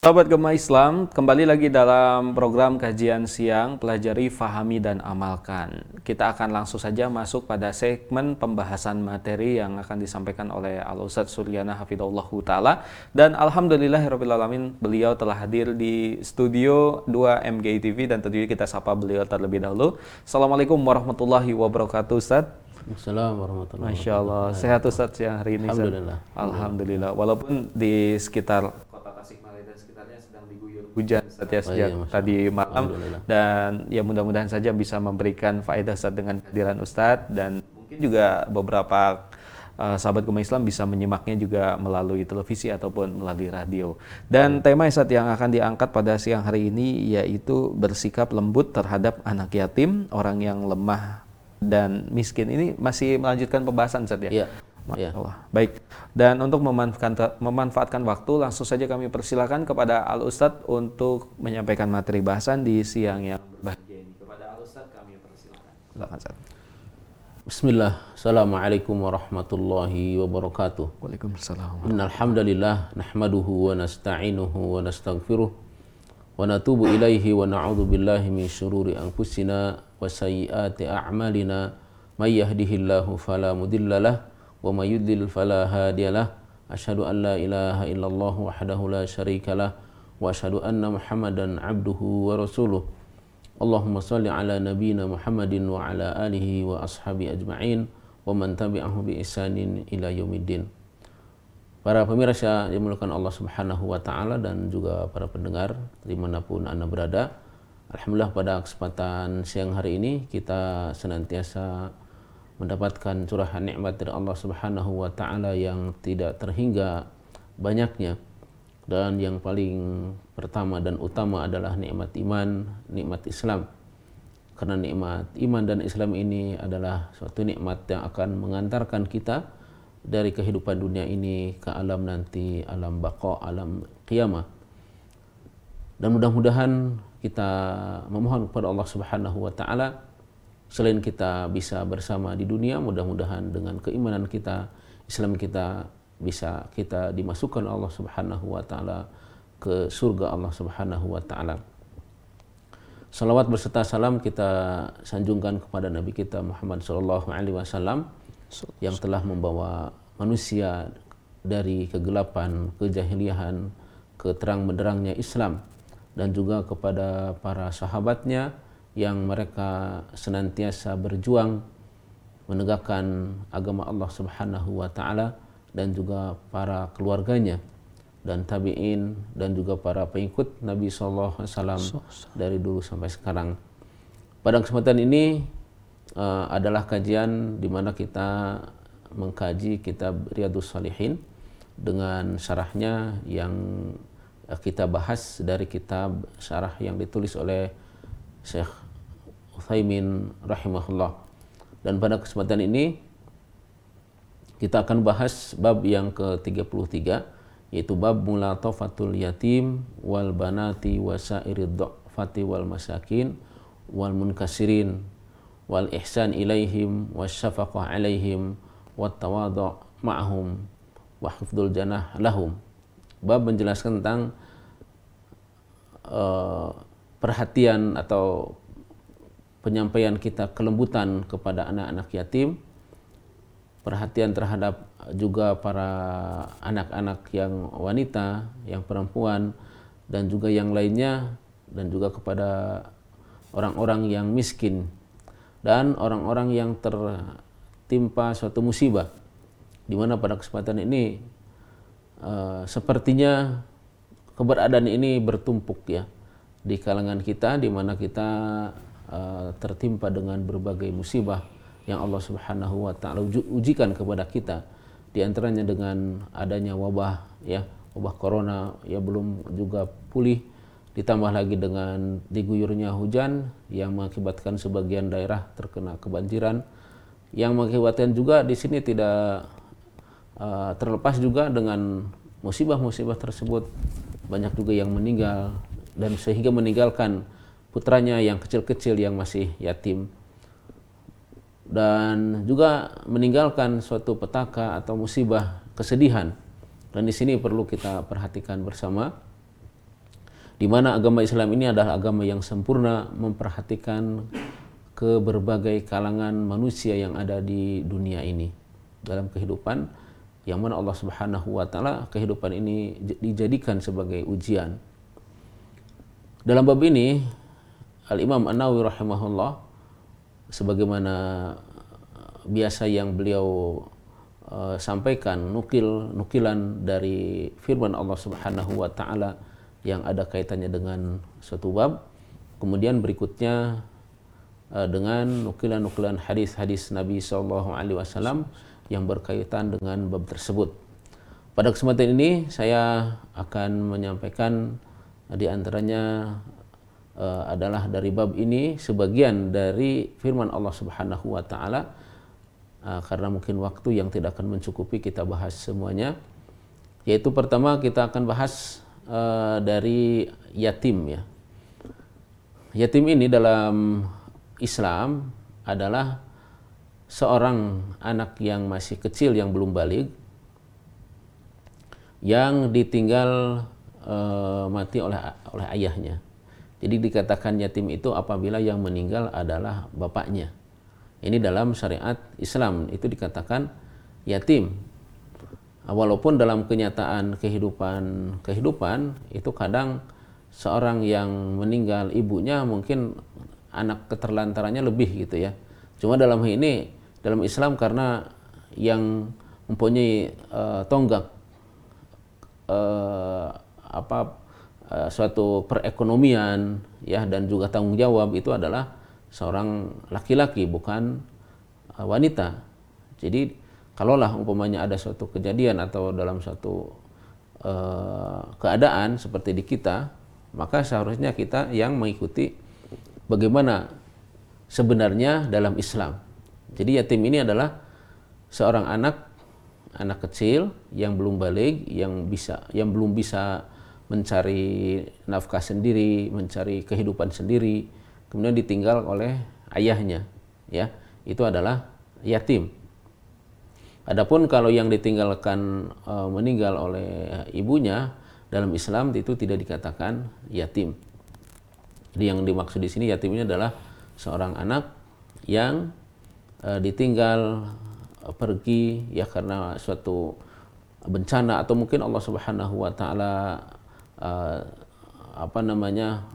Sahabat Gema Islam, kembali lagi dalam program kajian siang Pelajari, Fahami, dan Amalkan. Kita akan langsung saja masuk pada segmen pembahasan materi yang akan disampaikan oleh Al-Ustaz Suryana Hafidullahu Ta'ala. Dan Alhamdulillah Alamin, beliau telah hadir di studio 2 MGI TV dan tentunya kita sapa beliau terlebih dahulu. Assalamualaikum warahmatullahi wabarakatuh Ustaz. Assalamualaikum warahmatullahi Masya Allah, sehat Ustaz yang hari ini? Alhamdulillah. Alhamdulillah. Walaupun di sekitar Tasikmalaya dan sekitarnya sedang diguyur hujan Ustaz ya Oh, sejak iya, tadi malam dan ya mudah-mudahan saja bisa memberikan faedah Ustaz dengan kehadiran Ustaz dan mungkin juga beberapa uh, sahabat Gema Islam bisa menyimaknya juga melalui televisi ataupun melalui radio. Dan tema Ustaz yang akan diangkat pada siang hari ini yaitu bersikap lembut terhadap anak yatim, orang yang lemah dan miskin. Ini masih melanjutkan pembahasan Ustaz ya? Iya. Iya. Allah. Baik. Dan untuk memanfaatkan, memanfaatkan waktu, langsung saja kami persilakan kepada Al Ustadz untuk menyampaikan materi bahasan di siang yang berbahagia ini. Kepada Al Ustadz kami persilakan. Silakan Ustaz. Bismillah. Assalamualaikum warahmatullahi wabarakatuh. Waalaikumsalam. Innal hamdalillah nahmaduhu wa nasta'inuhu wa nastaghfiruh wa natubu ilaihi wa na'udzu billahi min syururi anfusina wa sayyiati a'malina may yahdihillahu fala mudhillalah wa may yudlil fala hadiyalah asyhadu an la ilaha illallah wahdahu la syarikalah wa asyhadu anna muhammadan abduhu wa rasuluh Allahumma salli ala nabiyina Muhammadin wa ala alihi wa ashabi ajma'in wa man tabi'ahu bi ihsanin ila yaumiddin. Para pemirsa yang dimuliakan Allah Subhanahu wa taala dan juga para pendengar di mana pun Anda berada. Alhamdulillah pada kesempatan siang hari ini kita senantiasa mendapatkan curahan nikmat dari Allah Subhanahu wa taala yang tidak terhingga banyaknya dan yang paling pertama dan utama adalah nikmat iman, nikmat Islam. Karena nikmat iman dan Islam ini adalah suatu nikmat yang akan mengantarkan kita dari kehidupan dunia ini ke alam nanti, alam baqa, alam qiyamah. Dan mudah-mudahan kita memohon kepada Allah Subhanahu wa taala selain kita bisa bersama di dunia, mudah-mudahan dengan keimanan kita, Islam kita bisa kita dimasukkan Allah Subhanahu wa taala ke surga Allah Subhanahu wa taala. Salawat berserta salam kita sanjungkan kepada Nabi kita Muhammad sallallahu alaihi wasallam yang telah membawa manusia dari kegelapan, kejahiliahan, ke terang benderangnya Islam dan juga kepada para sahabatnya yang mereka senantiasa berjuang menegakkan agama Allah Subhanahu wa taala dan juga para keluarganya dan tabi'in dan juga para pengikut Nabi sallallahu alaihi wasallam dari dulu sampai sekarang. Pada kesempatan ini uh, adalah kajian di mana kita mengkaji kitab Riyadus Salihin dengan syarahnya yang uh, kita bahas dari kitab syarah yang ditulis oleh Syekh Uthaymin rahimahullah. Dan pada kesempatan ini kita akan bahas bab yang ke-33 yaitu bab mulatafatul yatim wal banati wasairid dhafati wal masakin wal munkasirin wal ihsan ilaihim wasyafaqah alaihim wat tawadhu ma'hum wa hifdzul janah lahum. Bab menjelaskan tentang uh, perhatian atau penyampaian kita kelembutan kepada anak-anak yatim, perhatian terhadap juga para anak-anak yang wanita, yang perempuan, dan juga yang lainnya, dan juga kepada orang-orang yang miskin dan orang-orang yang tertimpa suatu musibah, di mana pada kesempatan ini uh, sepertinya keberadaan ini bertumpuk ya di kalangan kita, di mana kita uh, tertimpa dengan berbagai musibah yang Allah Subhanahu wa taala ujikan kepada kita. Di antaranya dengan adanya wabah ya wabah corona ya belum juga pulih. Ditambah lagi dengan diguyurnya hujan yang mengakibatkan sebagian daerah terkena kebanjiran. Yang mengakibatkan juga di sini tidak uh, terlepas juga dengan musibah-musibah tersebut. Banyak juga yang meninggal dan sehingga meninggalkan putranya yang kecil-kecil yang masih yatim. Dan juga meninggalkan suatu petaka atau musibah kesedihan. Dan di sini perlu kita perhatikan bersama di mana agama Islam ini adalah agama yang sempurna memperhatikan ke berbagai kalangan manusia yang ada di dunia ini. Dalam kehidupan yang mana Allah Subhanahu wa taala kehidupan ini dijadikan sebagai ujian. Dalam bab ini Al Imam An-Nawawi rahimahullah sebagaimana biasa yang beliau uh, sampaikan nukil nukilan dari firman Allah Subhanahu wa taala yang ada kaitannya dengan suatu bab. Kemudian berikutnya uh, dengan nukilan-nukilan hadis-hadis Nabi Shallallahu Alaihi Wasallam yang berkaitan dengan bab tersebut. Pada kesempatan ini saya akan menyampaikan di antaranya uh, adalah dari bab ini sebagian dari firman Allah Subhanahu wa taala uh, karena mungkin waktu yang tidak akan mencukupi kita bahas semuanya. Yaitu pertama kita akan bahas uh, dari yatim ya. Yatim ini dalam Islam adalah seorang anak yang masih kecil yang belum balik yang ditinggal uh, mati oleh oleh ayahnya. Jadi dikatakan yatim itu apabila yang meninggal adalah bapaknya. Ini dalam syariat Islam itu dikatakan yatim walaupun dalam kenyataan kehidupan kehidupan itu kadang seorang yang meninggal ibunya mungkin anak keterlantarannya lebih gitu ya cuma dalam ini dalam Islam karena yang mempunyai uh, tonggak uh, apa uh, suatu perekonomian ya dan juga tanggung jawab itu adalah seorang laki-laki bukan uh, wanita jadi kalaulah umpamanya ada suatu kejadian atau dalam suatu uh, keadaan seperti di kita, maka seharusnya kita yang mengikuti bagaimana sebenarnya dalam Islam. Jadi yatim ini adalah seorang anak anak kecil yang belum balik, yang bisa yang belum bisa mencari nafkah sendiri, mencari kehidupan sendiri, kemudian ditinggal oleh ayahnya, ya. Itu adalah yatim. Adapun kalau yang ditinggalkan e, meninggal oleh ibunya dalam Islam itu tidak dikatakan yatim. Jadi yang dimaksud di sini yatim ini adalah seorang anak yang e, ditinggal e, pergi ya karena suatu bencana atau mungkin Allah Subhanahu wa taala e, apa namanya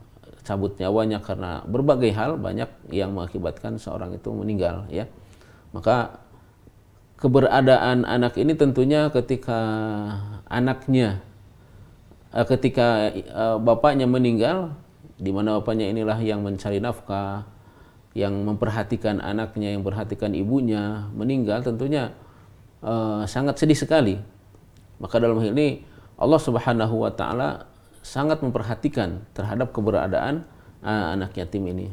cabut nyawanya karena berbagai hal banyak yang mengakibatkan seorang itu meninggal ya. Maka keberadaan anak ini tentunya ketika anaknya eh, ketika eh, bapaknya meninggal di mana bapaknya inilah yang mencari nafkah yang memperhatikan anaknya yang memperhatikan ibunya meninggal tentunya uh, sangat sedih sekali maka dalam hal ini Allah Subhanahu wa taala sangat memperhatikan terhadap keberadaan uh, anak yatim ini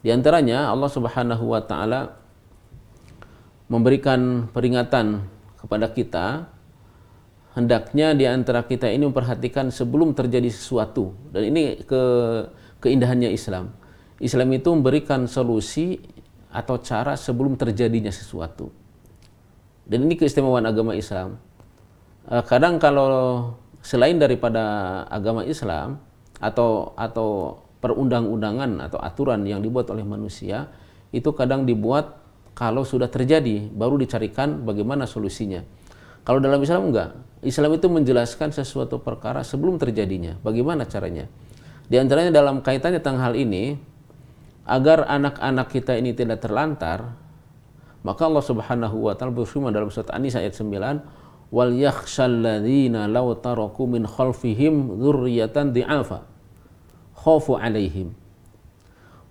di antaranya Allah Subhanahu wa taala memberikan peringatan kepada kita hendaknya di antara kita ini memperhatikan sebelum terjadi sesuatu dan ini ke keindahannya Islam. Islam itu memberikan solusi atau cara sebelum terjadinya sesuatu. Dan ini keistimewaan agama Islam. Eh, kadang kalau selain daripada agama Islam atau atau perundang-undangan atau aturan yang dibuat oleh manusia itu kadang dibuat kalau sudah terjadi baru dicarikan bagaimana solusinya. Kalau dalam Islam enggak. Islam itu menjelaskan sesuatu perkara sebelum terjadinya. Bagaimana caranya? Di antaranya dalam kaitannya tentang hal ini agar anak-anak kita ini tidak terlantar, maka Allah Subhanahu wa taala berfirman dalam surat An-Nisa ayat 9, "Wal yakhshal ladzina law taraku min khalfihim dzurriyyatan di'afa. Khafu alaihim."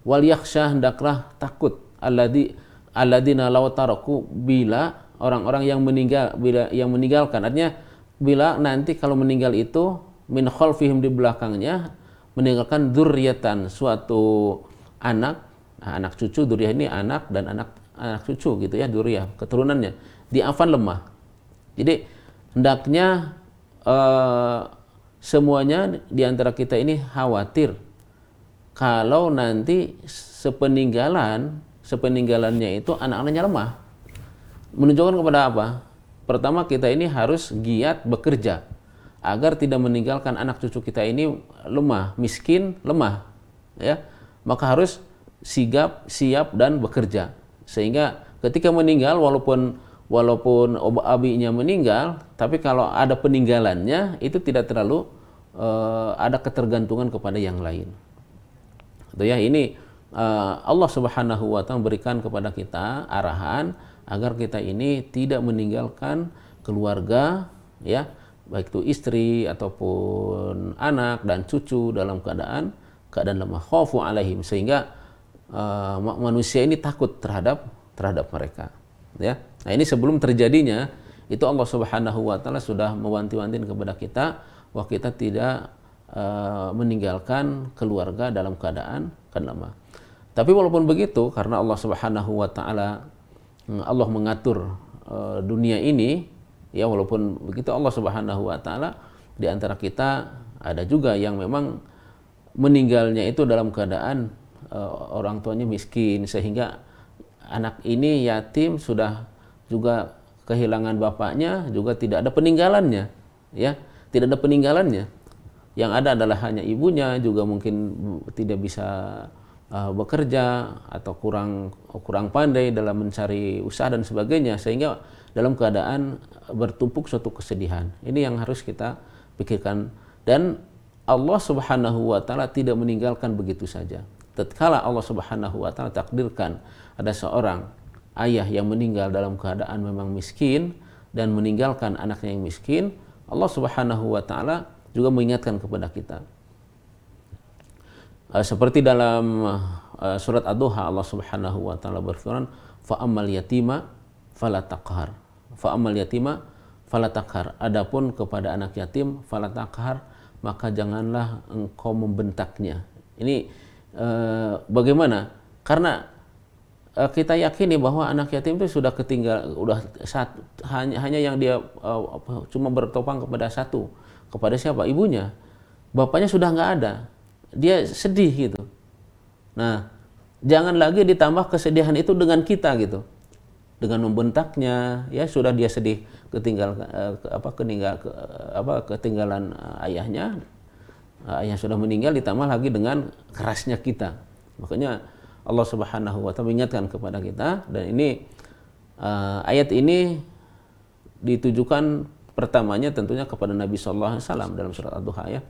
Wal yakhsha hendaklah takut alladzi alladzina law taraku bila orang-orang yang meninggal bila yang meninggalkan. Artinya bila nanti kalau meninggal itu min khalfihim di belakangnya meninggalkan dzurriatan suatu anak. Nah, anak cucu dzurriah ini anak dan anak anak cucu gitu ya dzurriah keturunannya. Di afan lemah jadi hendaknya uh, semuanya di antara kita ini khawatir kalau nanti sepeninggalan sepeninggalannya itu anak-anaknya lemah. Menunjukkan kepada apa? Pertama kita ini harus giat bekerja agar tidak meninggalkan anak cucu kita ini lemah, miskin, lemah, ya. Maka harus sigap, siap dan bekerja. Sehingga ketika meninggal walaupun walaupun abinya meninggal, tapi kalau ada peninggalannya itu tidak terlalu uh, ada ketergantungan kepada yang lain. Itu ya ini uh, Allah Subhanahu wa taala berikan kepada kita arahan agar kita ini tidak meninggalkan keluarga ya baik itu istri ataupun anak dan cucu dalam keadaan keadaan lemah. Khaufu alaihim. Sehingga uh, manusia ini takut terhadap terhadap mereka ya nah ini sebelum terjadinya itu Allah Subhanahu wa taala sudah mewanti-wanti kepada kita bahwa kita tidak uh, meninggalkan keluarga dalam keadaan lemah tapi walaupun begitu karena Allah Subhanahu wa taala Allah mengatur uh, dunia ini ya walaupun begitu Allah Subhanahu wa taala di antara kita ada juga yang memang meninggalnya itu dalam keadaan uh, orang tuanya miskin sehingga anak ini yatim sudah juga kehilangan bapaknya juga tidak ada peninggalannya ya tidak ada peninggalannya yang ada adalah hanya ibunya juga mungkin tidak bisa uh, bekerja atau kurang kurang pandai dalam mencari usaha dan sebagainya sehingga dalam keadaan bertumpuk suatu kesedihan. Ini yang harus kita pikirkan dan Allah Subhanahu wa taala tidak meninggalkan begitu saja. Tatkala Allah Subhanahu wa taala takdirkan ada seorang ayah yang meninggal dalam keadaan memang miskin dan meninggalkan anaknya yang miskin, Allah Subhanahu wa taala juga mengingatkan kepada kita. Uh, seperti dalam uh, surat Ad-Duha Allah Subhanahu wa taala berfirman, "Fa ammal yatima fala taqhar." Fa ammal yatima fala taqhar. Adapun kepada anak yatim fala taqhar maka janganlah engkau membentaknya. Ini uh, bagaimana? Karena uh, kita yakini bahwa anak yatim itu sudah ketinggal, satu, hanya hanya yang dia uh, cuma bertopang kepada satu, kepada siapa? Ibunya. Bapaknya sudah nggak ada. Dia sedih gitu. Nah, jangan lagi ditambah kesedihan itu dengan kita gitu dengan membentaknya ya sudah dia sedih ketinggal uh, apa ke, apa ketinggalan uh, ayahnya ayah sudah meninggal ditambah lagi dengan kerasnya kita makanya Allah Subhanahu wa taala mengingatkan kepada kita dan ini uh, ayat ini ditujukan pertamanya tentunya kepada Nabi sallallahu alaihi wasallam dalam surat Ad-Duha ya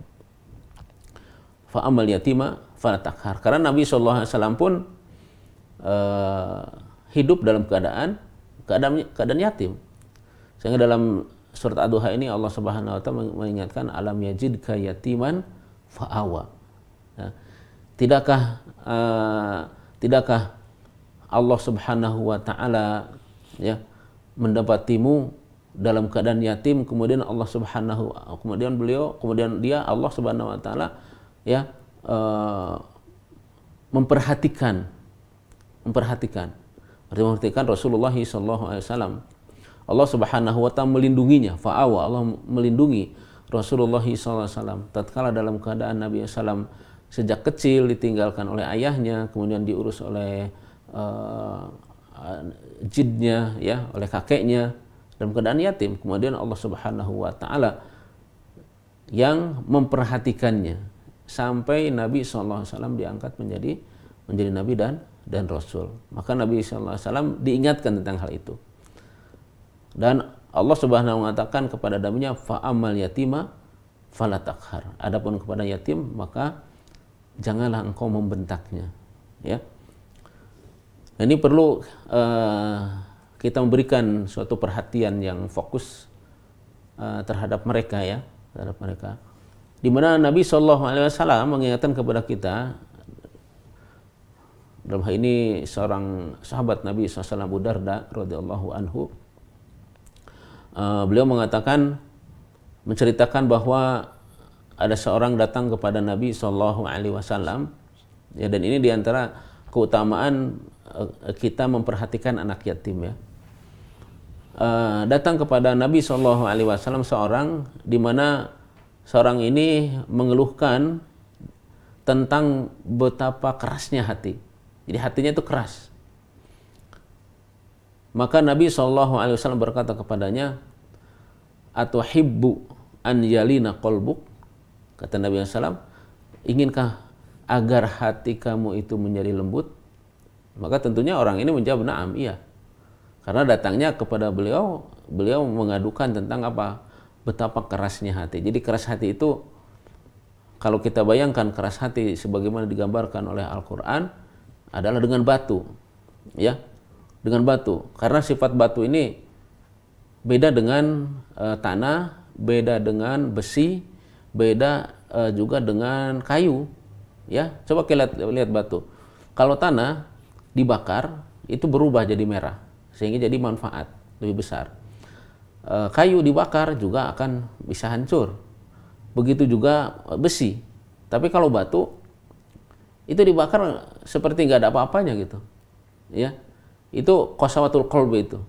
fa amal yatima fala karena Nabi sallallahu alaihi wasallam pun uh, hidup dalam keadaan keadaan keadaan yatim. Sehingga dalam surat Ad-Duha ini Allah Subhanahu wa taala mengingatkan alam yajidka yatiman fa'awa. Ya. Tidakkah uh, tidakkah Allah Subhanahu wa taala ya mendapatimu dalam keadaan yatim kemudian Allah Subhanahu kemudian beliau kemudian dia Allah Subhanahu wa taala ya uh, memperhatikan memperhatikan Artinya memperhatikan Rasulullah SAW. Allah Subhanahu wa taala melindunginya, fa'awa Allah melindungi Rasulullah SAW. Tatkala dalam keadaan Nabi SAW sejak kecil ditinggalkan oleh ayahnya, kemudian diurus oleh uh, jidnya, ya, oleh kakeknya dalam keadaan yatim. Kemudian Allah Subhanahu wa taala yang memperhatikannya sampai Nabi SAW diangkat menjadi menjadi nabi dan dan Rasul. Maka Nabi SAW diingatkan tentang hal itu. Dan Allah Subhanahu mengatakan kepada nabinya fa'amal yatima falatakhar. Adapun kepada yatim maka janganlah engkau membentaknya. Ya. Ini perlu uh, kita memberikan suatu perhatian yang fokus uh, terhadap mereka ya, terhadap mereka. Di mana Nabi Shallallahu Alaihi Wasallam mengingatkan kepada kita dalam hal ini seorang sahabat Nabi SAW Abu Darda radhiyallahu anhu uh, beliau mengatakan menceritakan bahwa ada seorang datang kepada Nabi Shallallahu Alaihi Wasallam. Ya dan ini di antara keutamaan uh, kita memperhatikan anak yatim ya. Uh, datang kepada Nabi Shallallahu Alaihi Wasallam seorang di mana seorang ini mengeluhkan tentang betapa kerasnya hati. Jadi hatinya itu keras. Maka Nabi SAW berkata kepadanya, atau hibbu an yalina qalbuk kata Nabi SAW inginkah agar hati kamu itu menjadi lembut? Maka tentunya orang ini menjawab na'am iya. Karena datangnya kepada beliau beliau mengadukan tentang apa? Betapa kerasnya hati. Jadi keras hati itu kalau kita bayangkan keras hati sebagaimana digambarkan oleh Al-Qur'an adalah dengan batu ya. Dengan batu. Karena sifat batu ini beda dengan uh, tanah beda dengan besi beda uh, juga dengan kayu ya. Coba kita lihat, lihat batu. Kalau tanah dibakar itu berubah jadi merah sehingga jadi manfaat lebih besar. Uh, kayu dibakar juga akan bisa hancur. Begitu juga besi. Tapi kalau batu itu dibakar seperti nggak ada apa-apanya gitu ya. Itu kosawatul kolbe itu.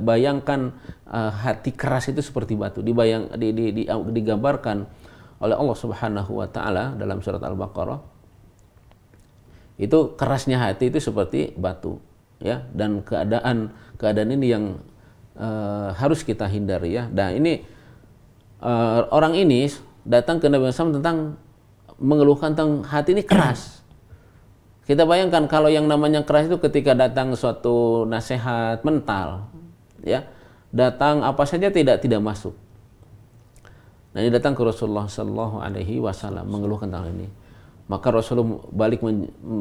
Bayangkan uh, hati keras itu seperti batu. Dibayang di, di, di, digambarkan oleh Allah Subhanahu wa taala dalam surat Al-Baqarah itu kerasnya hati itu seperti batu ya. Dan keadaan keadaan ini yang uh, harus kita hindari ya. Dan ini uh, orang ini datang ke Nabi Muhammad tentang mengeluhkan tentang hati ini keras. Kita bayangkan kalau yang namanya keras itu ketika datang suatu nasihat mental, ya, datang apa saja tidak tidak masuk. Nah ini datang ke Rasulullah Shallallahu Alaihi Wasallam mengeluhkan tentang ini. Maka Rasulullah balik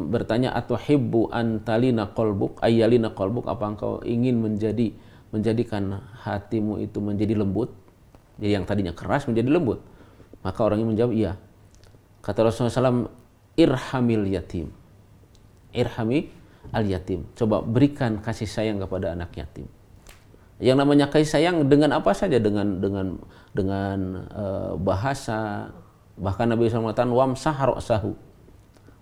bertanya atau hibbu antalina kolbuk ayalina kolbuk apa engkau ingin menjadi menjadikan hatimu itu menjadi lembut jadi yang tadinya keras menjadi lembut maka orang ini menjawab iya kata Rasulullah SAW irhamil yatim irhami al yatim. Coba berikan kasih sayang kepada anak yatim. Yang namanya kasih sayang dengan apa saja? Dengan dengan dengan uh, bahasa. Bahkan Nabi SAW wamsah sahu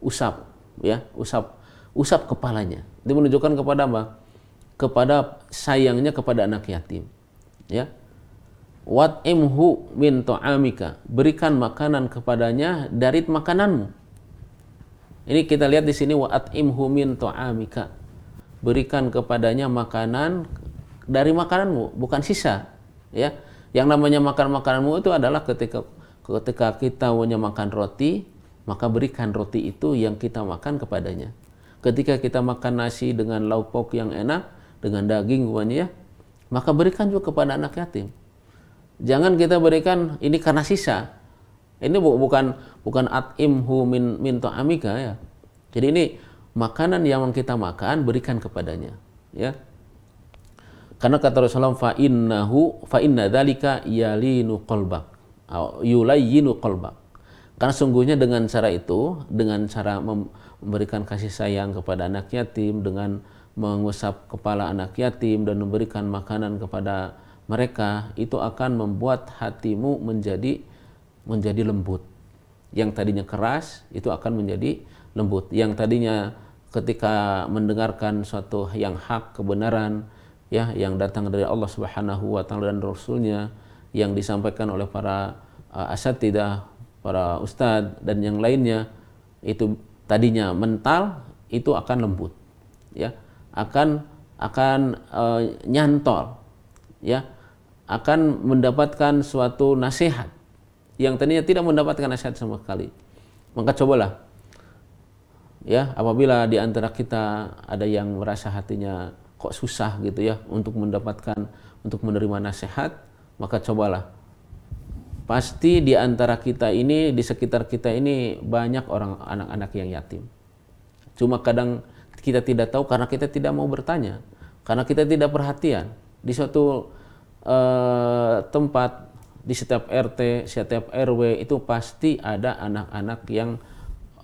usap ya usap. Usap kepalanya. Itu menunjukkan kepada apa? Kepada sayangnya kepada anak yatim ya. Wat imhu min ta'amika berikan makanan kepadanya dari makananmu. Ini kita lihat di sini waat imhumin to'amika. Berikan kepadanya makanan dari makananmu, bukan sisa. Ya, yang namanya makan makananmu itu adalah ketika ketika kita punya makan roti, maka berikan roti itu yang kita makan kepadanya. Ketika kita makan nasi dengan lauk pauk yang enak, dengan daging ya, maka berikan juga kepada anak yatim. Jangan kita berikan ini karena sisa. Ini bukan bukan atimhu min min ta'amika ya. Jadi ini makanan yang kita makan berikan kepadanya, ya. Karena kata Rasulullah fa innahu fa inna dzalika yalinu qalbak. Yulayyinu qalbak. Karena sungguhnya dengan cara itu, dengan cara memberikan kasih sayang kepada anak yatim, dengan mengusap kepala anak yatim dan memberikan makanan kepada mereka, itu akan membuat hatimu menjadi menjadi lembut yang tadinya keras itu akan menjadi lembut yang tadinya ketika mendengarkan suatu yang hak kebenaran ya yang datang dari Allah Subhanahu wa taala dan rasulnya yang disampaikan oleh para uh, asatidah para ustadz dan yang lainnya itu tadinya mental itu akan lembut ya akan akan uh, nyantol ya akan mendapatkan suatu nasihat yang tadinya tidak mendapatkan nasihat sama sekali. Maka cobalah ya apabila di antara kita ada yang merasa hatinya kok susah gitu ya untuk mendapatkan untuk menerima nasihat, maka cobalah. Pasti di antara kita ini di sekitar kita ini banyak orang anak-anak yang yatim. Cuma kadang kita tidak tahu karena kita tidak mau bertanya, karena kita tidak perhatian. Di suatu uh, tempat di setiap RT, setiap RW itu pasti ada anak-anak yang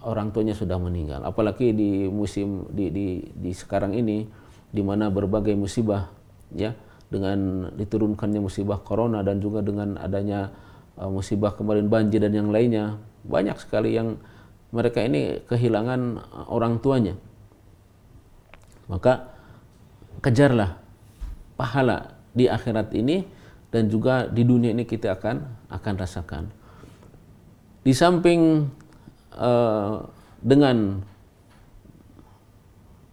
orang tuanya sudah meninggal. Apalagi di musim di, di, di sekarang ini, di mana berbagai musibah, ya, dengan diturunkannya musibah corona dan juga dengan adanya uh, musibah kemarin banjir dan yang lainnya, banyak sekali yang mereka ini kehilangan uh, orang tuanya. Maka kejarlah pahala di akhirat ini dan juga di dunia ini kita akan akan rasakan. Di samping uh, dengan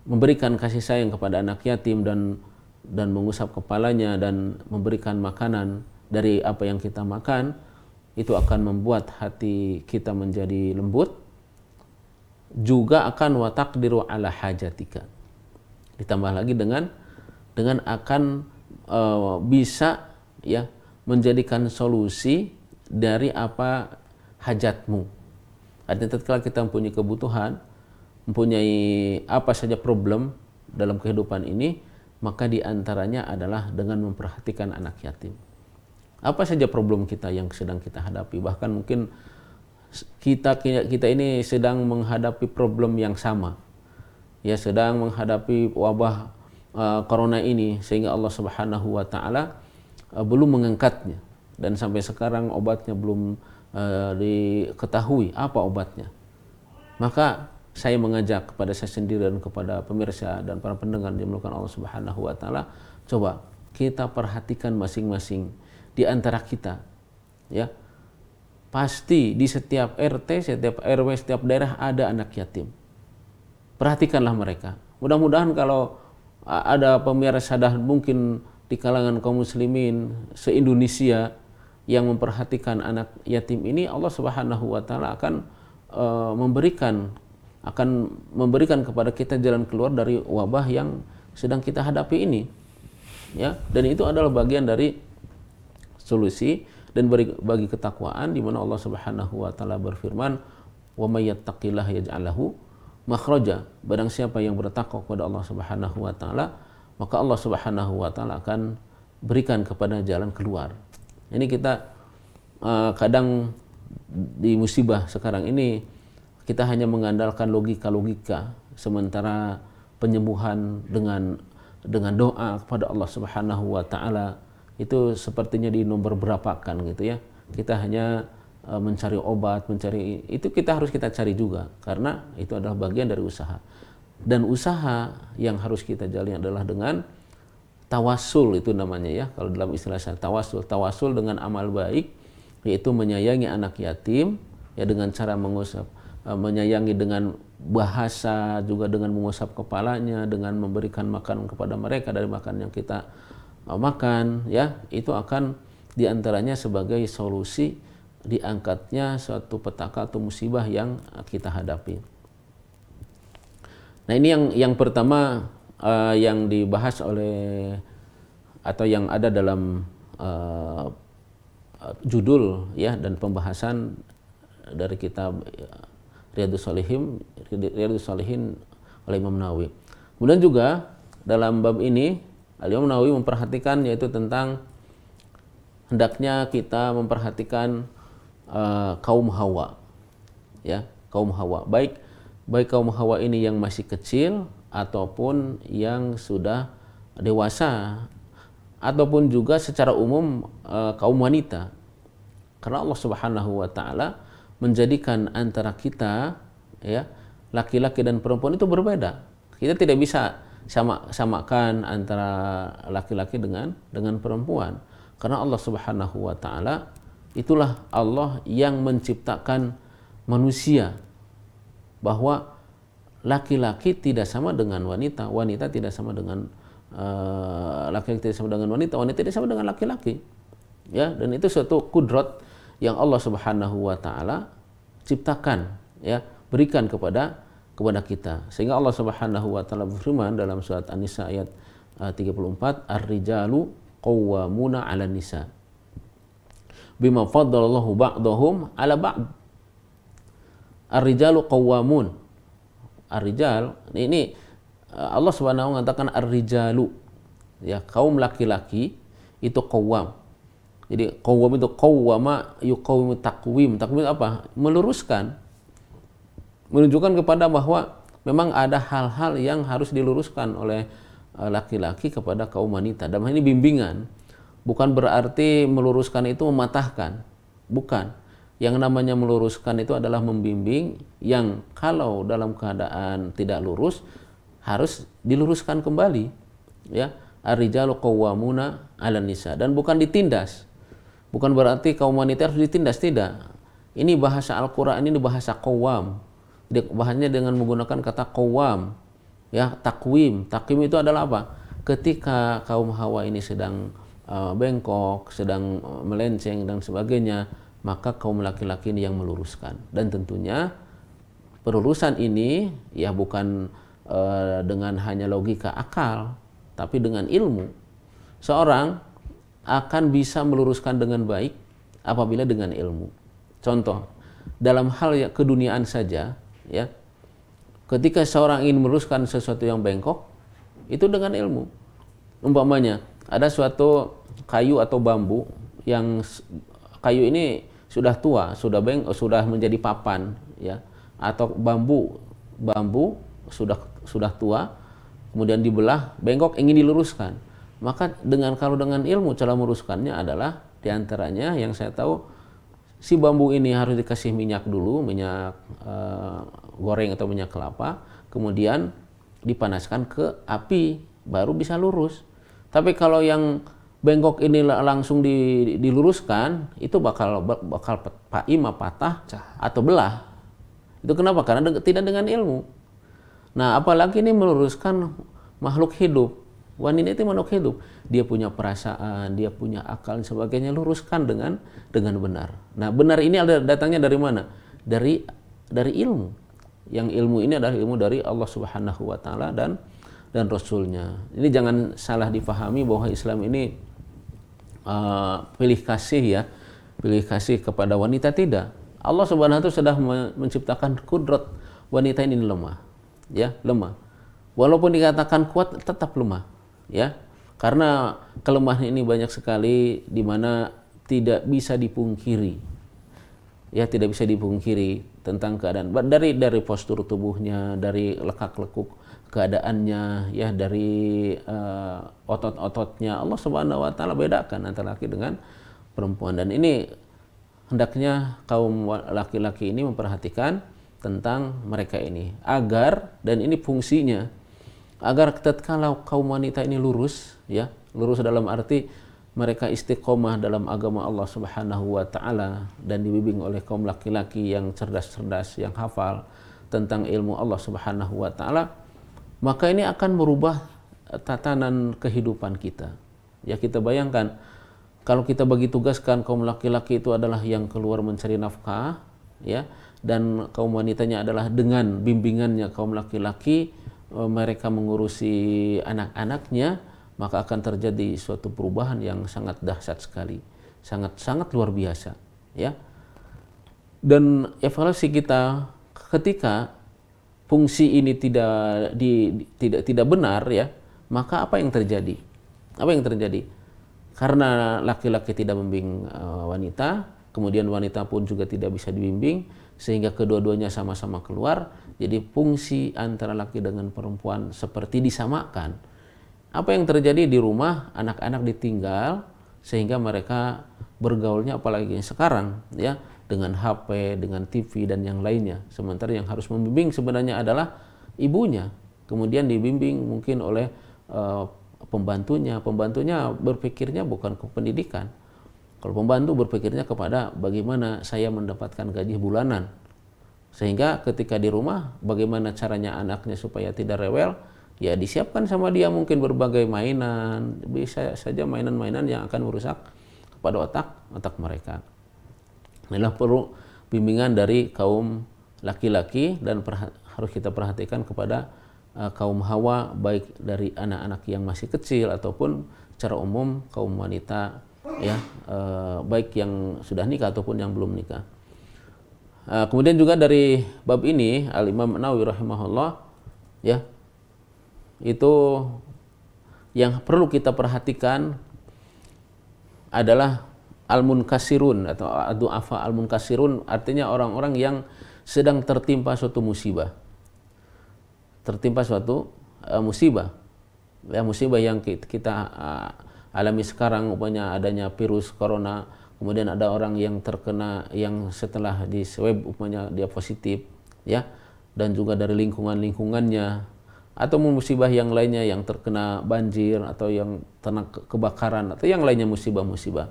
memberikan kasih sayang kepada anak yatim dan dan mengusap kepalanya dan memberikan makanan dari apa yang kita makan, itu akan membuat hati kita menjadi lembut juga akan watak diru ala hajatika. Ditambah lagi dengan dengan akan uh, bisa ya menjadikan solusi dari apa hajatmu. Artinya tatkala kita mempunyai kebutuhan mempunyai apa saja problem dalam kehidupan ini maka di antaranya adalah dengan memperhatikan anak yatim. Apa saja problem kita yang sedang kita hadapi? Bahkan mungkin kita kita ini sedang menghadapi problem yang sama. Ya sedang menghadapi wabah uh, corona ini sehingga Allah Subhanahu wa taala uh, belum mengangkatnya. Dan sampai sekarang obatnya belum uh, diketahui apa obatnya. Maka saya mengajak kepada saya sendiri dan kepada pemirsa dan para pendengar yang melakukan Allah Subhanahu wa taala coba kita perhatikan masing-masing di antara kita ya. Pasti di setiap RT setiap RW setiap daerah ada anak yatim. Perhatikanlah mereka. Mudah-mudahan kalau ada pemirsa dah mungkin di kalangan kaum muslimin se-Indonesia yang memperhatikan anak yatim ini Allah Subhanahu wa taala akan uh, memberikan akan memberikan kepada kita jalan keluar dari wabah yang sedang kita hadapi ini. Ya dan itu adalah bagian dari solusi dan bagi, ketakwaan di mana Allah Subhanahu wa taala berfirman wa may yattaqillah yaj'al lahu makhraja. Barang siapa yang bertakwa kepada Allah Subhanahu wa taala maka Allah Subhanahu wa taala akan berikan kepada jalan keluar. Ini kita uh, kadang di musibah sekarang ini kita hanya mengandalkan logika-logika sementara penyembuhan dengan dengan doa kepada Allah Subhanahu wa taala itu sepertinya di nomor berapakan gitu ya. Kita hanya uh, mencari obat mencari itu kita harus kita cari juga karena itu adalah bagian dari usaha. Dan usaha yang harus kita jalin adalah dengan tawasul itu namanya ya. Kalau dalam istilah saya tawasul. Tawasul dengan amal baik yaitu menyayangi anak yatim ya dengan cara mengusap menyayangi dengan bahasa juga dengan mengusap kepalanya dengan memberikan makan kepada mereka dari makan yang kita makan ya itu akan di antaranya sebagai solusi diangkatnya suatu petaka atau musibah yang kita hadapi. Nah ini yang yang pertama uh, yang dibahas oleh atau yang ada dalam uh, judul ya dan pembahasan dari kitab Riyadus Salihin Riyadus Salihin oleh Imam Nawawi. Kemudian juga dalam bab ini Al-Imam Nawawi memperhatikan yaitu tentang hendaknya kita memperhatikan uh, kaum Hawa. Ya, kaum Hawa. Baik baik kaum Hawa ini yang masih kecil ataupun yang sudah dewasa ataupun juga secara umum uh, kaum wanita. Karena Allah Subhanahu wa taala menjadikan antara kita ya laki-laki dan perempuan itu berbeda. Kita tidak bisa sama samakan antara laki-laki dengan dengan perempuan karena Allah Subhanahu wa taala itulah Allah yang menciptakan manusia bahwa laki-laki tidak sama dengan wanita wanita tidak sama dengan eh, laki-laki uh, tidak sama dengan wanita wanita tidak sama dengan laki-laki ya dan itu suatu kudrat yang Allah Subhanahu wa taala ciptakan ya berikan kepada kepada kita. Sehingga Allah Subhanahu wa taala berfirman dalam surat An-Nisa ayat uh, 34, "Ar-rijalu qawwamuna 'ala nisa." Bima faddalallahu ba'dahum 'ala ba'd. Ar-rijalu qawwamun. Ar-rijal ini uh, Allah Subhanahu mengatakan ar-rijalu ya kaum laki-laki itu qawwam. Jadi qawwam itu qawwama yuqawwimu taqwim. Taqwim apa? Meluruskan menunjukkan kepada bahwa memang ada hal-hal yang harus diluruskan oleh eh, laki-laki kepada kaum wanita. Dan ini bimbingan, bukan berarti meluruskan itu mematahkan, bukan. Yang namanya meluruskan itu adalah membimbing yang kalau dalam keadaan tidak lurus harus diluruskan kembali. Ya, ar-rijalu qawwamuna 'alan nisa dan bukan ditindas. Bukan berarti kaum wanita harus ditindas tidak. Ini bahasa Al-Qur'an ini bahasa qawwam. Bahannya dengan menggunakan kata qawam ya takwim. Takwim itu adalah apa? Ketika kaum hawa ini sedang uh, bengkok sedang uh, melenceng dan sebagainya maka kaum laki-laki ini yang meluruskan. Dan tentunya pelurusan ini ya bukan uh, dengan hanya logika akal tapi dengan ilmu. Seorang akan bisa meluruskan dengan baik apabila dengan ilmu contoh dalam hal ya keduniaan saja ya ketika seorang ingin meluruskan sesuatu yang bengkok itu dengan ilmu umpamanya ada suatu kayu atau bambu yang kayu ini sudah tua, sudah beng, sudah menjadi papan, ya, atau bambu, bambu sudah sudah tua, kemudian dibelah, bengkok ingin diluruskan. Maka dengan kalau dengan ilmu cara meluruskannya adalah di antaranya yang saya tahu si bambu ini harus dikasih minyak dulu, minyak uh, goreng atau minyak kelapa, kemudian dipanaskan ke api, baru bisa lurus. Tapi kalau yang bengkok ini langsung diluruskan itu bakal bakal paima patah atau belah. Itu kenapa? Karena tidak dengan ilmu. Nah apalagi ini meluruskan makhluk hidup wanita itu makhluk hidup. Dia punya perasaan dia punya akal dan sebagainya. Luruskan dengan dengan benar. Nah benar ini ada datangnya dari mana? Dari dari ilmu. Yang ilmu ini adalah ilmu dari Allah Subhanahu wa taala dan dan rasulnya. Ini jangan salah difahami bahwa Islam ini uh, pilih kasih ya, pilih kasih kepada wanita tidak. Allah Subhanahu wa sudah menciptakan kudrat wanita ini lemah, ya, lemah. Walaupun dikatakan kuat tetap lemah, ya. Karena kelemahan ini banyak sekali di mana tidak bisa dipungkiri. Ya, tidak bisa dipungkiri tentang keadaan dari dari postur tubuhnya, dari lekak-lekuk keadaannya ya dari uh, otot-ototnya Allah Subhanahu wa taala bedakan antara laki dengan perempuan dan ini hendaknya kaum laki-laki ini memperhatikan tentang mereka ini agar dan ini fungsinya agar kalau kaum wanita ini lurus ya lurus dalam arti mereka istiqomah dalam agama Allah Subhanahu wa taala dan dibimbing oleh kaum laki-laki yang cerdas-cerdas yang hafal tentang ilmu Allah Subhanahu wa taala maka ini akan merubah tatanan kehidupan kita. Ya kita bayangkan kalau kita bagi tugaskan kaum laki-laki itu adalah yang keluar mencari nafkah, ya, dan kaum wanitanya adalah dengan bimbingannya kaum laki-laki mereka mengurusi anak-anaknya, maka akan terjadi suatu perubahan yang sangat dahsyat sekali, sangat sangat luar biasa, ya. Dan evaluasi kita ketika fungsi ini tidak di, tidak tidak benar ya, maka apa yang terjadi? Apa yang terjadi? Karena laki-laki tidak membimbing uh, wanita, kemudian wanita pun juga tidak bisa dibimbing sehingga kedua-duanya sama-sama keluar. Jadi fungsi antara laki dengan perempuan seperti disamakan. Apa yang terjadi di rumah anak-anak ditinggal sehingga mereka bergaulnya apalagi sekarang ya dengan HP, dengan TV dan yang lainnya. Sementara yang harus membimbing sebenarnya adalah ibunya. Kemudian dibimbing mungkin oleh uh, pembantunya. Pembantunya berpikirnya bukan ke pendidikan. Kalau pembantu berpikirnya kepada bagaimana saya mendapatkan gaji bulanan. Sehingga ketika di rumah bagaimana caranya anaknya supaya tidak rewel, ya disiapkan sama dia mungkin berbagai mainan, bisa saja mainan-mainan yang akan merusak kepada otak otak mereka. Inilah perlu bimbingan dari kaum laki-laki dan harus kita perhatikan kepada uh, kaum hawa baik dari anak-anak yang masih kecil ataupun secara umum kaum wanita ya uh, baik yang sudah nikah ataupun yang belum nikah. Uh, kemudian juga dari bab ini Al Imam Nawawi rahimahullah ya itu yang perlu kita perhatikan adalah al-munkasirun atau du'afa al-munkasirun artinya orang-orang yang sedang tertimpa suatu musibah. Tertimpa suatu uh, musibah. Ya musibah yang kita uh, alami sekarang umpamanya adanya virus corona, kemudian ada orang yang terkena yang setelah di swab umpamanya dia positif, ya. Dan juga dari lingkungan-lingkungannya atau musibah yang lainnya yang terkena banjir atau yang terkena kebakaran atau yang lainnya musibah-musibah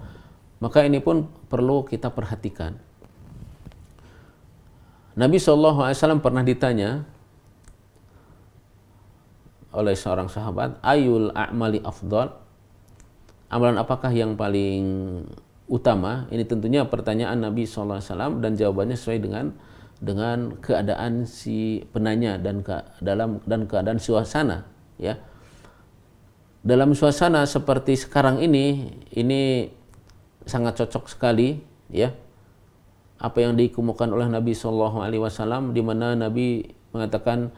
maka ini pun perlu kita perhatikan. Nabi SAW pernah ditanya oleh seorang sahabat, ayul a'mali afdal? Amalan apakah yang paling utama. Ini tentunya pertanyaan Nabi SAW dan jawabannya sesuai dengan dengan keadaan si penanya dan ke, dalam dan keadaan suasana ya dalam suasana seperti sekarang ini ini sangat cocok sekali ya apa yang dikemukakan oleh Nabi Shallallahu Alaihi Wasallam di mana Nabi mengatakan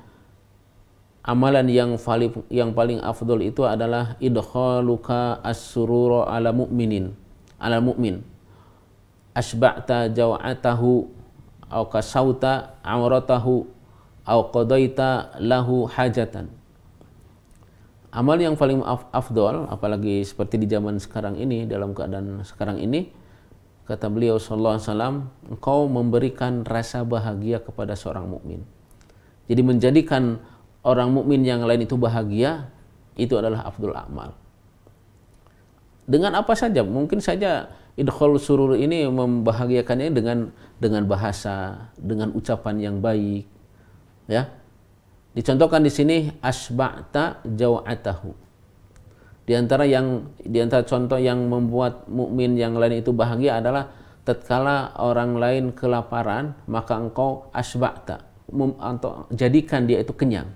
amalan yang paling yang paling afdol itu adalah idkhaluka as-surura ala mu'minin ala mu'min. Asba'ta jaw'atahu au kasauta auratahu au qadaita lahu hajatan. Amal yang paling afdol apalagi seperti di zaman sekarang ini dalam keadaan sekarang ini kata beliau sallallahu alaihi wasallam engkau memberikan rasa bahagia kepada seorang mukmin. Jadi menjadikan orang mukmin yang lain itu bahagia itu adalah afdol amal dengan apa saja mungkin saja idkhul surur ini membahagiakannya dengan dengan bahasa, dengan ucapan yang baik. Ya. Dicontohkan di sini asba'ta jaw'atahu. Di antara yang di antara contoh yang membuat mukmin yang lain itu bahagia adalah tatkala orang lain kelaparan, maka engkau asba'ta atau jadikan dia itu kenyang.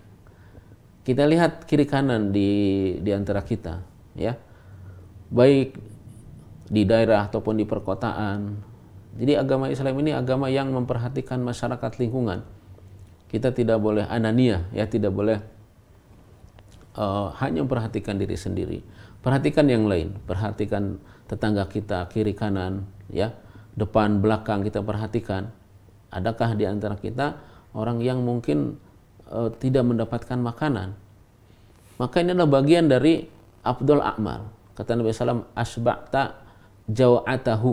Kita lihat kiri kanan di di antara kita, ya. Baik di daerah ataupun di perkotaan. Jadi agama Islam ini agama yang memperhatikan masyarakat lingkungan. Kita tidak boleh anania, ya tidak boleh uh, hanya memperhatikan diri sendiri. Perhatikan yang lain, perhatikan tetangga kita kiri kanan, ya depan belakang kita perhatikan. Adakah di antara kita orang yang mungkin uh, tidak mendapatkan makanan? Maka ini adalah bagian dari Abdul Akmal. Kata Nabi SAW, asba'ta jawa'atahu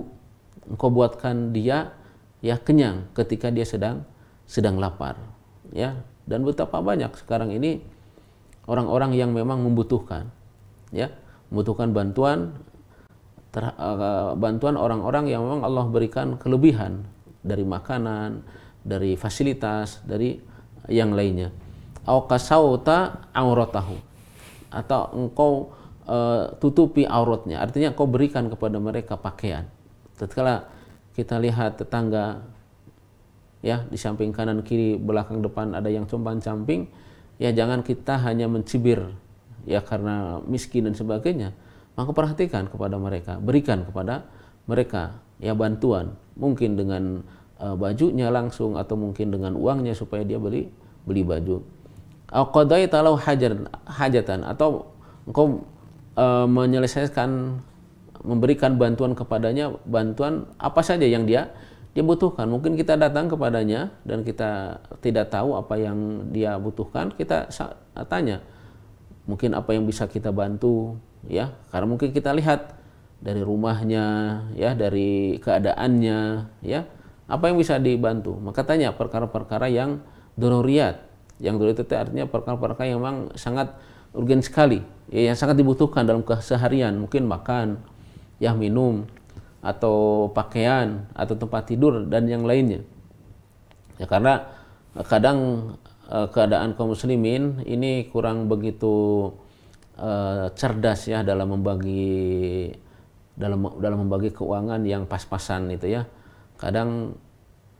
engkau buatkan dia ya kenyang ketika dia sedang sedang lapar ya dan betapa banyak sekarang ini orang-orang yang memang membutuhkan ya membutuhkan bantuan ter, uh, bantuan orang-orang yang memang Allah berikan kelebihan dari makanan dari fasilitas dari yang lainnya au kasauta auratahu atau engkau uh, tutupi auratnya. Artinya kau berikan kepada mereka pakaian. Tatkala kita lihat tetangga ya di samping kanan kiri belakang depan ada yang compang camping ya jangan kita hanya mencibir ya karena miskin dan sebagainya maka perhatikan kepada mereka berikan kepada mereka ya bantuan mungkin dengan uh, bajunya langsung atau mungkin dengan uangnya supaya dia beli beli baju. Qadaita hajatan atau engkau e, menyelesaikan memberikan bantuan kepadanya bantuan apa saja yang dia dia butuhkan. Mungkin kita datang kepadanya dan kita tidak tahu apa yang dia butuhkan kita tanya mungkin apa yang bisa kita bantu? Ya karena mungkin kita lihat dari rumahnya ya dari keadaannya ya apa yang bisa dibantu? Maka tanya perkara-perkara yang dororiat yang dororiat itu artinya perkara-perkara yang memang sangat urgen sekali. Ya, yang sangat dibutuhkan dalam keseharian. Mungkin makan ya minum atau pakaian atau tempat tidur dan yang lainnya. Ya karena kadang uh, keadaan kaum muslimin ini kurang begitu uh, cerdas ya dalam membagi dalam dalam membagi keuangan yang pas-pasan itu ya. Kadang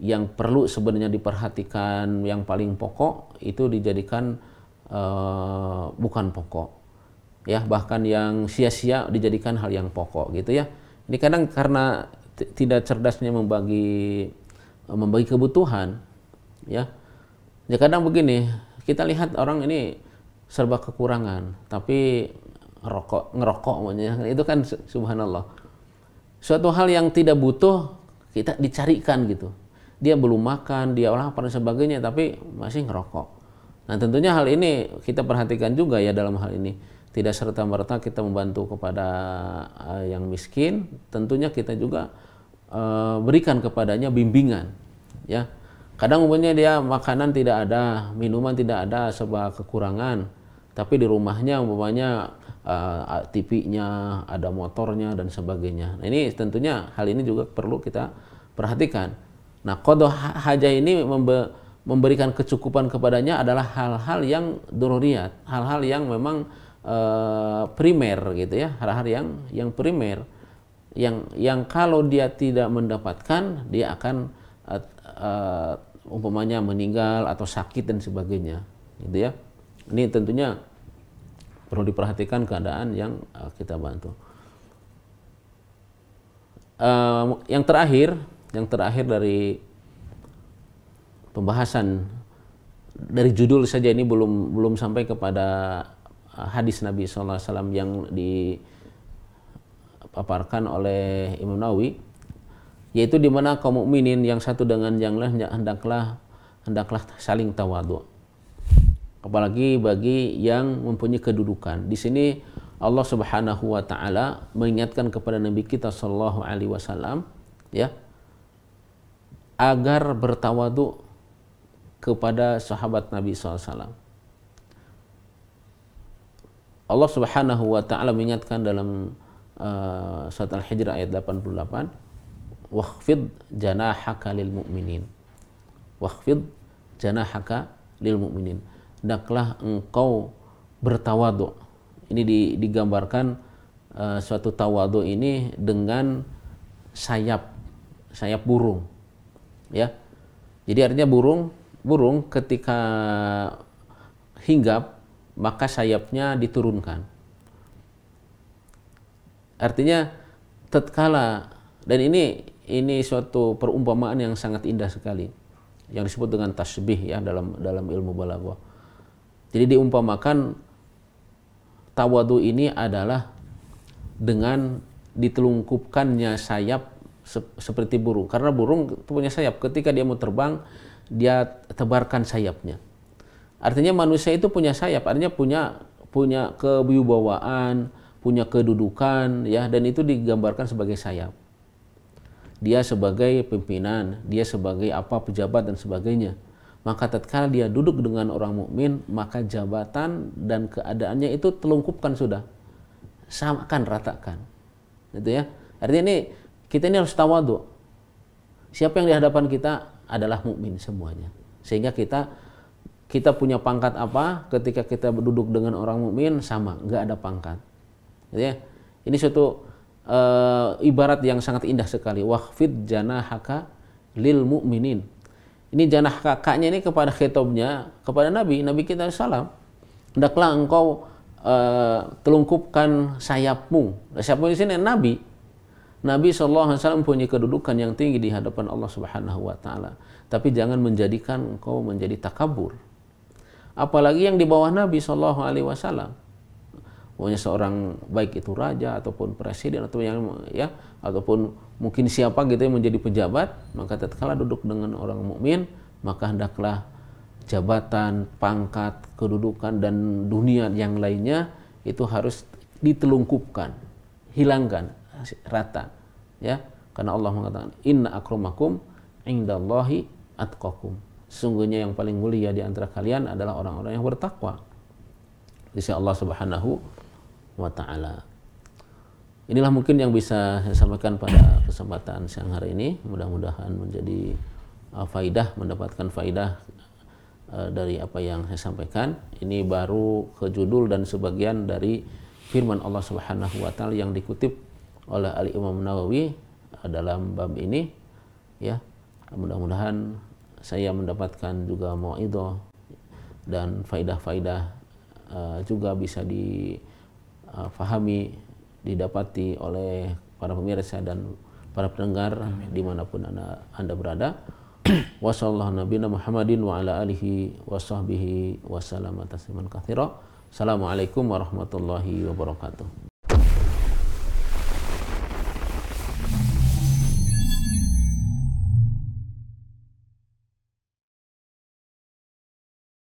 yang perlu sebenarnya diperhatikan yang paling pokok itu dijadikan uh, bukan pokok ya bahkan yang sia-sia dijadikan hal yang pokok gitu ya. Ini kadang karena tidak cerdasnya membagi uh, membagi kebutuhan ya. Ya kadang begini kita lihat orang ini serba kekurangan tapi rokok ngerokok makanya itu kan subhanallah. Suatu hal yang tidak butuh kita dicarikan gitu dia belum makan dia apa dan sebagainya tapi masih ngerokok Nah tentunya hal ini kita perhatikan juga ya dalam hal ini. Tidak serta merta kita membantu kepada uh, yang miskin, tentunya kita juga uh, berikan kepadanya bimbingan. Ya, kadang umumnya dia makanan tidak ada, minuman tidak ada sebab kekurangan, tapi di rumahnya umpamanya uh, TV-nya, ada motornya dan sebagainya. Nah, ini tentunya hal ini juga perlu kita perhatikan. Nah, kodoh haja ini membe memberikan kecukupan kepadanya adalah hal-hal yang dororiat, hal-hal yang memang e, primer gitu ya, hal-hal yang yang primer. yang yang kalau dia tidak mendapatkan dia akan uh, uh, umpamanya meninggal atau sakit dan sebagainya gitu ya ini tentunya perlu diperhatikan keadaan yang uh, kita bantu uh, yang terakhir yang terakhir dari pembahasan dari judul saja ini belum belum sampai kepada uh, hadis Nabi SAW yang dipaparkan oleh Imam Nawawi yaitu di mana kaum mukminin yang satu dengan yang lain hendaklah hendaklah saling tawadu apalagi bagi yang mempunyai kedudukan. Di sini Allah Subhanahu wa taala mengingatkan kepada nabi kita sallallahu alaihi wasallam ya agar bertawadu kepada sahabat Nabi SAW. Allah Subhanahu wa taala mengingatkan dalam uh, surat Al-Hijr ayat 88, "Wakhfid janahaka lil mu'minin." Wakhfid janahaka lil mu'minin. Hendaklah engkau bertawadu. Ini digambarkan uh, suatu tawadu ini dengan sayap sayap burung. Ya. Jadi artinya burung burung ketika hinggap maka sayapnya diturunkan. Artinya tatkala dan ini ini suatu perumpamaan yang sangat indah sekali yang disebut dengan tasbih ya dalam dalam ilmu balaghah. Jadi diumpamakan tawadu ini adalah dengan ditelungkupkannya sayap seperti burung karena burung punya sayap ketika dia mau terbang dia tebarkan sayapnya. Artinya manusia itu punya sayap, artinya punya punya kewibawaan, punya kedudukan ya dan itu digambarkan sebagai sayap. Dia sebagai pimpinan, dia sebagai apa pejabat dan sebagainya. Maka tatkala dia duduk dengan orang mukmin, maka jabatan dan keadaannya itu telungkupkan sudah. Samakan, ratakan. Gitu ya. Artinya ini kita ini harus tawadu. Siapa yang di hadapan kita adalah mukmin semuanya. Sehingga kita kita punya pangkat apa ketika kita duduk dengan orang mukmin sama, nggak ada pangkat. Ya. Ini suatu uh, ibarat yang sangat indah sekali. Wahfid janahaka lil mukminin. Ini janah kakaknya ini kepada khitabnya kepada Nabi, Nabi kita salam. Hendaklah engkau uh, telungkupkan sayapmu. Sayapmu di sini Nabi, Nabi SAW punya kedudukan yang tinggi di hadapan Allah Subhanahu wa taala. Tapi jangan menjadikan engkau menjadi takabur. Apalagi yang di bawah Nabi Shallallahu alaihi wasallam. Pokoknya seorang baik itu raja ataupun presiden atau yang ya ataupun mungkin siapa gitu yang menjadi pejabat, maka tatkala duduk dengan orang mukmin, maka hendaklah jabatan, pangkat, kedudukan dan dunia yang lainnya itu harus ditelungkupkan, hilangkan rata ya. Karena Allah mengatakan inna akramakum indallahi atqakum. Sesungguhnya yang paling mulia di antara kalian adalah orang-orang yang bertakwa di sisi Allah Subhanahu wa taala. Inilah mungkin yang bisa saya sampaikan pada kesempatan siang hari ini. Mudah-mudahan menjadi uh, faidah mendapatkan faidah uh, dari apa yang saya sampaikan. Ini baru ke judul dan sebagian dari firman Allah Subhanahu wa taala yang dikutip oleh Ali Imam Nawawi dalam bab ini ya. Mudah-mudahan saya mendapatkan juga mauidhah dan faidah-faidah uh, juga bisa difahami didapati oleh para pemirsa dan para pendengar Amin. di mana pun anda, anda berada. Wassalamualaikum Muhammadin wa ala alihi wa sahbihi wa Assalamualaikum warahmatullahi wabarakatuh